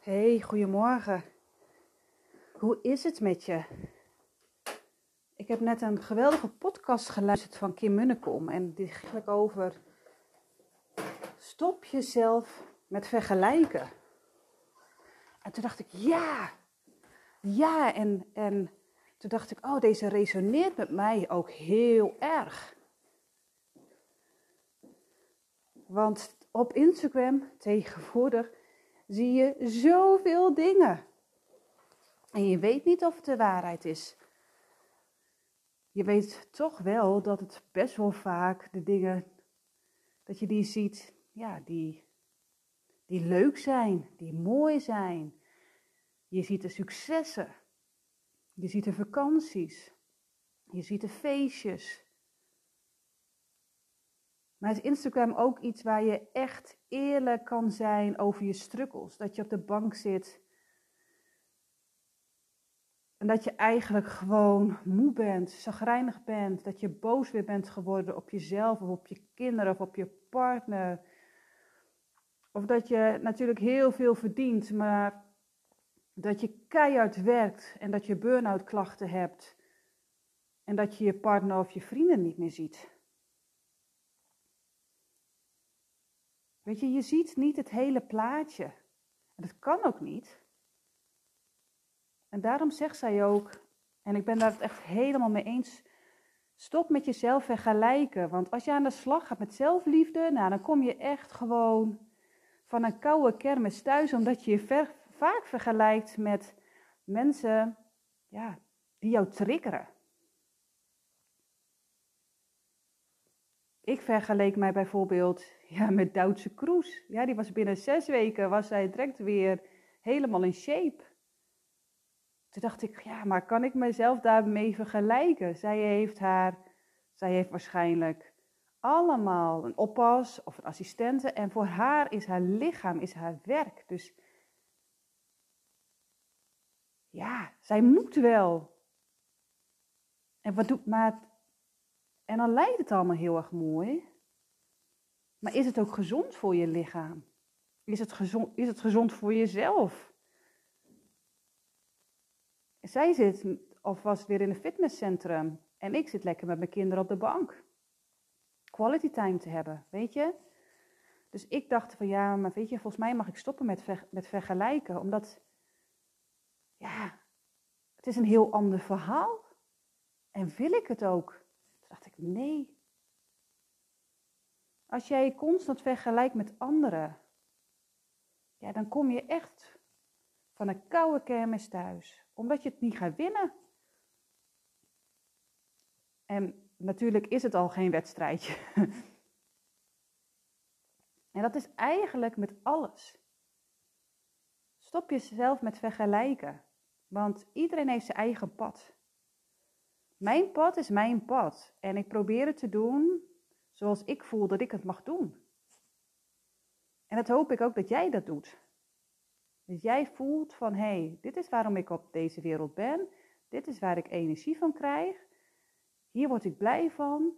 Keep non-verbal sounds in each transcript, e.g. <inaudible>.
Hey, goedemorgen. Hoe is het met je? Ik heb net een geweldige podcast geluisterd van Kim Munnekom. En die ging over stop jezelf met vergelijken. En toen dacht ik, ja, ja. En, en toen dacht ik, oh, deze resoneert met mij ook heel erg. Want op Instagram tegenwoordig zie je zoveel dingen. En je weet niet of het de waarheid is. Je weet toch wel dat het best wel vaak de dingen, dat je die ziet, ja, die, die leuk zijn, die mooi zijn. Je ziet de successen. Je ziet de vakanties. Je ziet de feestjes. Maar is Instagram ook iets waar je echt eerlijk kan zijn over je struggles? Dat je op de bank zit en dat je eigenlijk gewoon moe bent, zagrijnig bent, dat je boos weer bent geworden op jezelf of op je kinderen of op je partner. Of dat je natuurlijk heel veel verdient, maar dat je keihard werkt en dat je burn-out klachten hebt en dat je je partner of je vrienden niet meer ziet. Weet je, je ziet niet het hele plaatje. En dat kan ook niet. En daarom zegt zij ook, en ik ben daar het echt helemaal mee eens, stop met jezelf vergelijken. Want als je aan de slag gaat met zelfliefde, nou, dan kom je echt gewoon van een koude kermis thuis, omdat je je vaak vergelijkt met mensen ja, die jou triggeren. Ik vergeleek mij bijvoorbeeld ja, met Duitse Kroes. Ja, die was binnen zes weken, was zij direct weer helemaal in shape. Toen dacht ik, ja, maar kan ik mezelf daarmee vergelijken? Zij heeft haar, zij heeft waarschijnlijk allemaal een oppas of een assistente. En voor haar is haar lichaam, is haar werk. Dus ja, zij moet wel. En wat doet, maar en dan lijkt het allemaal heel erg mooi. Maar is het ook gezond voor je lichaam? Is het gezond, is het gezond voor jezelf? Zij zit of was weer in een fitnesscentrum en ik zit lekker met mijn kinderen op de bank. Quality time te hebben, weet je? Dus ik dacht van ja, maar weet je, volgens mij mag ik stoppen met, met vergelijken, omdat ja, het is een heel ander verhaal. En wil ik het ook? Dacht ik, nee. Als jij je constant vergelijkt met anderen, ja, dan kom je echt van een koude kermis thuis, omdat je het niet gaat winnen. En natuurlijk is het al geen wedstrijdje. <laughs> en dat is eigenlijk met alles. Stop jezelf met vergelijken, want iedereen heeft zijn eigen pad. Mijn pad is mijn pad en ik probeer het te doen zoals ik voel dat ik het mag doen. En dat hoop ik ook dat jij dat doet. Dus jij voelt van hé, hey, dit is waarom ik op deze wereld ben, dit is waar ik energie van krijg, hier word ik blij van.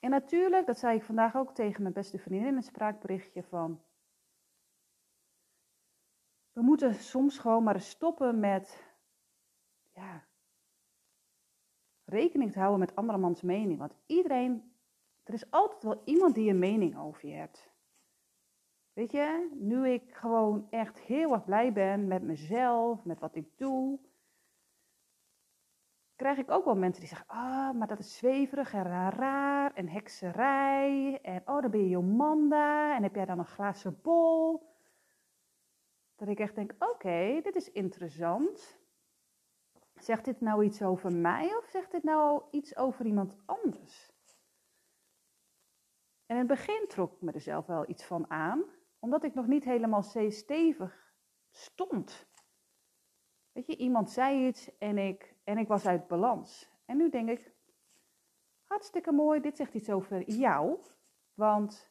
En natuurlijk, dat zei ik vandaag ook tegen mijn beste vriendin in een spraakberichtje van. We moeten soms gewoon maar stoppen met rekening te houden met andermans mening. Want iedereen, er is altijd wel iemand die een mening over je hebt. Weet je, nu ik gewoon echt heel erg blij ben met mezelf, met wat ik doe, krijg ik ook wel mensen die zeggen, ah, oh, maar dat is zweverig en raar, raar en hekserij en oh, dan ben je Jomanda en heb jij dan een glazen bol. Dat ik echt denk, oké, dit is interessant. Zegt dit nou iets over mij of zegt dit nou iets over iemand anders? En in het begin trok ik me er zelf wel iets van aan, omdat ik nog niet helemaal stevig stond. Weet je, iemand zei iets en ik, en ik was uit balans. En nu denk ik, hartstikke mooi, dit zegt iets over jou. Want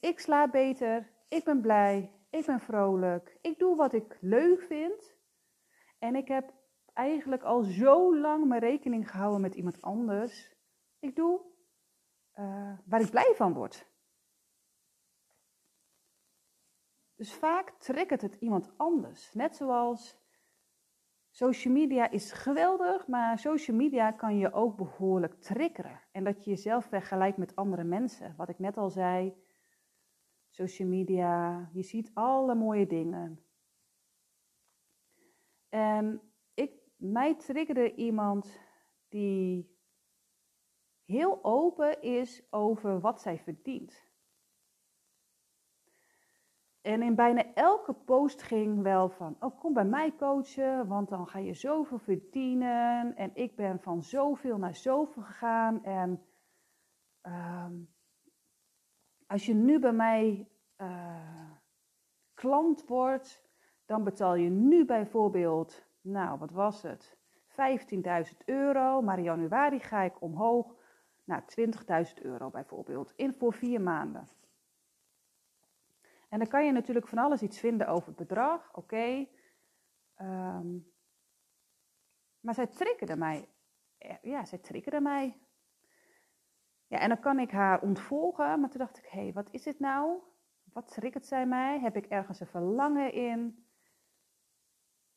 ik slaap beter, ik ben blij, ik ben vrolijk, ik doe wat ik leuk vind. En ik heb eigenlijk al zo lang mijn rekening gehouden met iemand anders. Ik doe uh, waar ik blij van word. Dus vaak triggert het iemand anders. Net zoals social media is geweldig, maar social media kan je ook behoorlijk triggeren. En dat je jezelf vergelijkt met andere mensen. Wat ik net al zei, social media, je ziet alle mooie dingen. En mij triggerde iemand die heel open is over wat zij verdient. En in bijna elke post ging wel van, oh kom bij mij coachen, want dan ga je zoveel verdienen. En ik ben van zoveel naar zoveel gegaan. En ehm, als je nu bij mij uh, klant wordt, dan betaal je nu bijvoorbeeld, nou wat was het, 15.000 euro. Maar in januari ga ik omhoog naar 20.000 euro bijvoorbeeld, in voor vier maanden. En dan kan je natuurlijk van alles iets vinden over het bedrag, oké. Ehm, maar zij triggerde mij. Ja, zij triggerde mij. Ja, en dan kan ik haar ontvolgen, maar toen dacht ik, hé, hey, wat is dit nou? Wat triggert zij mij? Heb ik ergens een verlangen in?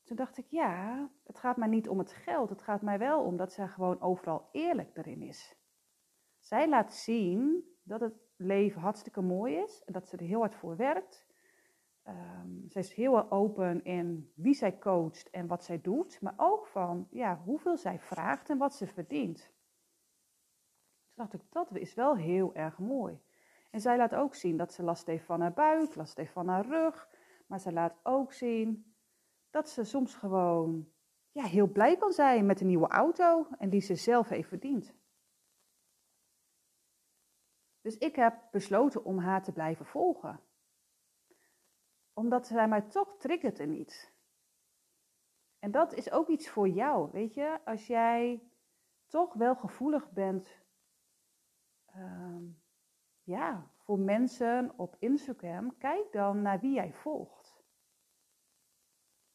Toen dacht ik, ja, het gaat mij niet om het geld. Het gaat mij wel om dat zij gewoon overal eerlijk erin is. Zij laat zien dat het leven hartstikke mooi is en dat ze er heel hard voor werkt. Um, zij is heel open in wie zij coacht en wat zij doet, maar ook van ja, hoeveel zij vraagt en wat ze verdient. Toen dacht ik, dat is wel heel erg mooi. En zij laat ook zien dat ze last heeft van haar buik, last heeft van haar rug, maar zij laat ook zien dat ze soms gewoon ja, heel blij kan zijn met een nieuwe auto en die ze zelf heeft verdiend. Dus ik heb besloten om haar te blijven volgen. Omdat zij mij toch triggert in iets. En dat is ook iets voor jou, weet je. Als jij toch wel gevoelig bent ehm, ja, voor mensen op Instagram, kijk dan naar wie jij volgt.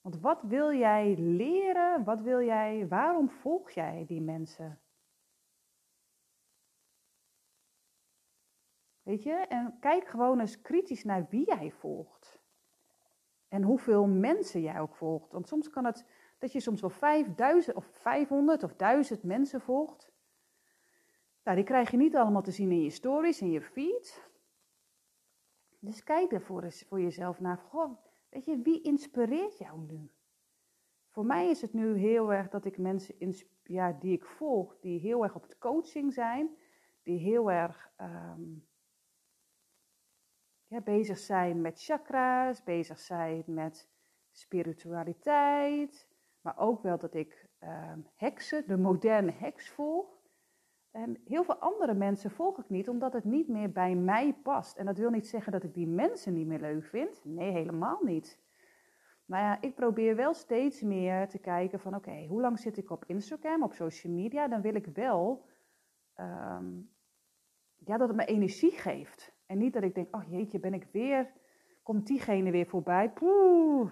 Want wat wil jij leren? Wat wil jij, waarom volg jij die mensen? Weet je? En kijk gewoon eens kritisch naar wie jij volgt. En hoeveel mensen jij ook volgt. Want soms kan het dat je soms wel 5000 of 500 of 1000 mensen volgt. Nou, die krijg je niet allemaal te zien in je stories, in je feed. Dus kijk ervoor eens voor jezelf naar. Goh, weet je, wie inspireert jou nu? Voor mij is het nu heel erg dat ik mensen ja, die ik volg, die heel erg op het coaching zijn, die heel erg ehm, ja, bezig zijn met chakra's, bezig zijn met spiritualiteit, maar ook wel dat ik um, heksen, de moderne heks volg. En heel veel andere mensen volg ik niet, omdat het niet meer bij mij past. En dat wil niet zeggen dat ik die mensen niet meer leuk vind. Nee, helemaal niet. Maar ja, ik probeer wel steeds meer te kijken van, oké, hoe lang zit ik op Instagram, op social media? Dan wil ik wel um, ja, dat het me energie geeft. En niet dat ik denk, oh jeetje, ben ik weer, komt diegene weer voorbij. Poeh.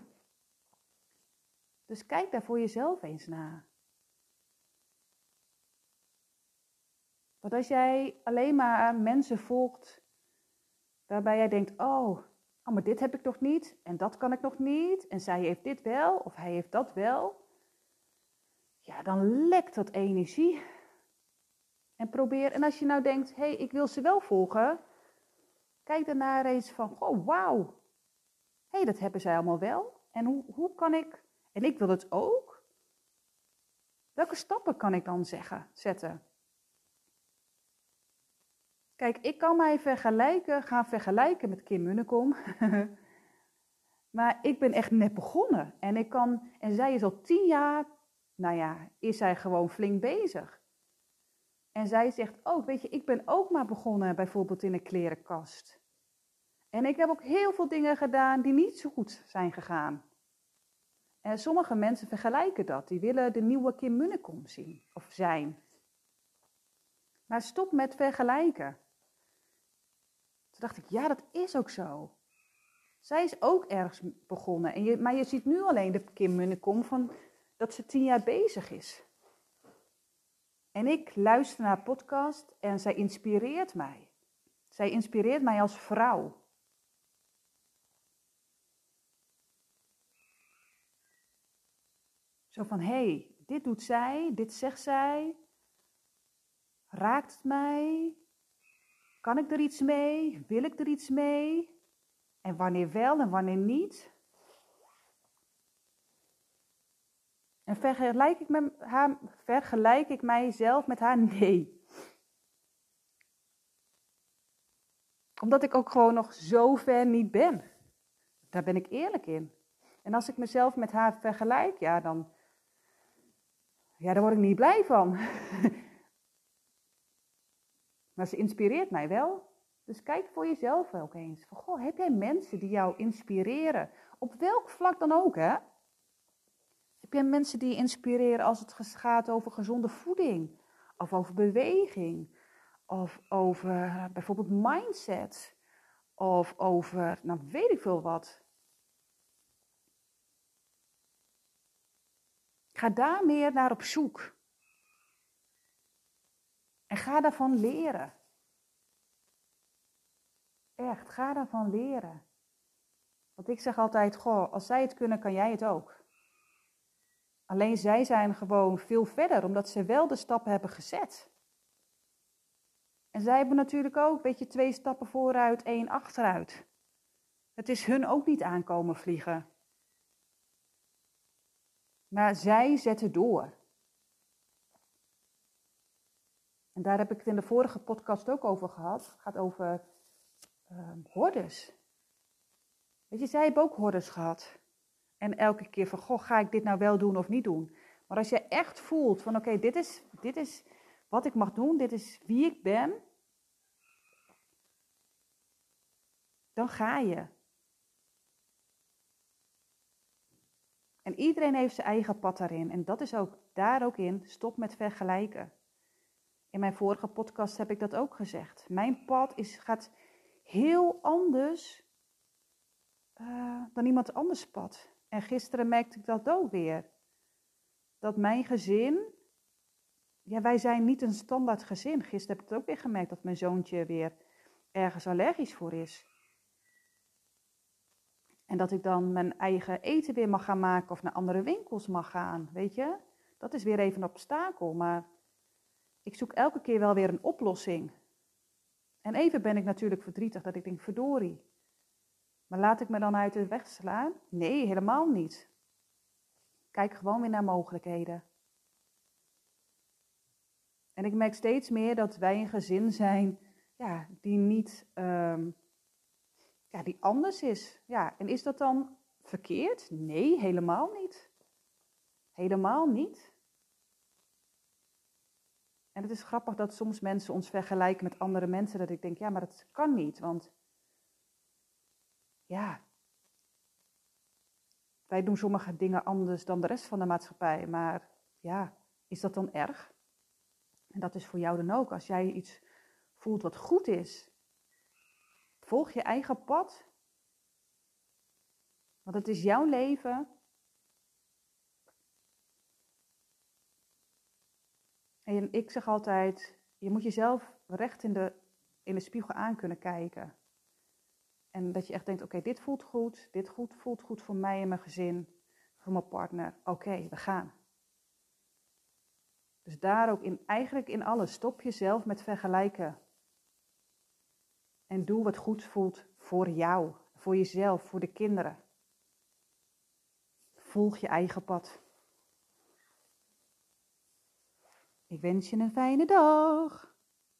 Dus kijk daar voor jezelf eens naar. Want als jij alleen maar mensen volgt waarbij jij denkt, oh, oh, maar dit heb ik nog niet en dat kan ik nog niet en zij heeft dit wel of hij heeft dat wel. Ja, dan lekt dat energie. En probeer, en als je nou denkt, hé, hey, ik wil ze wel volgen, Kijk daarna eens van, oh wauw, hé, hey, dat hebben zij allemaal wel. En hoe, hoe kan ik, en ik wil het ook. Welke stappen kan ik dan zeggen, zetten? Kijk, ik kan mij vergelijken, gaan vergelijken met Kim Munnekom. <laughs> maar ik ben echt net begonnen. En, ik kan, en zij is al tien jaar, nou ja, is zij gewoon flink bezig. En zij zegt ook, weet je, ik ben ook maar begonnen bijvoorbeeld in een klerenkast. En ik heb ook heel veel dingen gedaan die niet zo goed zijn gegaan. En sommige mensen vergelijken dat. Die willen de nieuwe Kim Munnekom zien of zijn. Maar stop met vergelijken. Toen dacht ik, ja, dat is ook zo. Zij is ook ergens begonnen. En je, maar je ziet nu alleen de Kim Munnekom van dat ze tien jaar bezig is. En ik luister naar haar podcast en zij inspireert mij. Zij inspireert mij als vrouw. Zo van, hé, hey, dit doet zij, dit zegt zij. Raakt het mij? Kan ik er iets mee? Wil ik er iets mee? En wanneer wel en wanneer niet? En vergelijk ik, haar, vergelijk ik mijzelf met haar? <laughs> Nee. Omdat ik ook gewoon nog zo ver niet ben. Daar ben ik eerlijk in. En als ik mezelf met haar vergelijk, ja, dan, ja, daar word ik niet blij van. <laughs> maar ze inspireert mij wel. Dus kijk voor jezelf ook eens. Van, goh, heb jij mensen die jou inspireren? Op welk vlak dan ook, hè? Heb jij mensen die je inspireren als het gaat over gezonde voeding? Of over beweging? Of over bijvoorbeeld mindset? Of over, nou weet ik veel wat. Ga daar meer naar op zoek. En ga daarvan leren. Echt, ga daarvan leren. Want ik zeg altijd, goh, als zij het kunnen, kan jij het ook. Alleen zij zijn gewoon veel verder, omdat ze wel de stappen hebben gezet. En zij hebben natuurlijk ook, weet je, twee stappen vooruit, één achteruit. Het is hun ook niet aankomen vliegen. Maar zij zetten door. En daar heb ik het in de vorige podcast ook over gehad. Het gaat over uh, hordes. Weet je, zij hebben ook hordes gehad. En elke keer van, goh, ga ik dit nou wel doen of niet doen? Maar als je echt voelt van, oké, dit, is, dit is wat ik mag doen, dit is wie ik ben, dan ga je. En iedereen heeft zijn eigen pad daarin. En dat is ook daar ook in, stop met vergelijken. In mijn vorige podcast heb ik dat ook gezegd. Mijn pad is, gaat heel anders uh, dan iemand anders pad. En gisteren merkte ik dat ook weer. Dat mijn gezin, ja, wij zijn niet een standaard gezin. Gisteren heb ik het ook weer gemerkt dat mijn zoontje weer ergens allergisch voor is. En dat ik dan mijn eigen eten weer mag gaan maken of naar andere winkels mag gaan, weet je? Dat is weer even een obstakel, maar ik zoek elke keer wel weer een oplossing. En even ben ik natuurlijk verdrietig dat ik denk, verdorie. Maar laat ik me dan uit de weg slaan? Nee, helemaal niet. Kijk gewoon weer naar mogelijkheden. En ik merk steeds meer dat wij een gezin zijn ja, die niet um, ja, die anders is. Ja, en is dat dan verkeerd? Nee, helemaal niet. Helemaal niet. En het is grappig dat soms mensen ons vergelijken met andere mensen, dat ik denk, ja, maar dat kan niet, want ja, wij doen sommige dingen anders dan de rest van de maatschappij, maar ja, is dat dan erg? En dat is voor jou dan ook. Als jij iets voelt wat goed is, Volg je eigen pad. Want het is jouw leven. En ik zeg altijd, je moet jezelf recht in de, in de spiegel aan kunnen kijken. En dat je echt denkt, oké, dit voelt goed, dit goed, voelt goed voor mij en mijn gezin, voor mijn partner. Oké, we gaan. Dus daar ook in, eigenlijk in alles, stop jezelf met vergelijken. En doe wat goed voelt voor jou, voor jezelf, voor de kinderen. Volg je eigen pad. Ik wens je een fijne dag.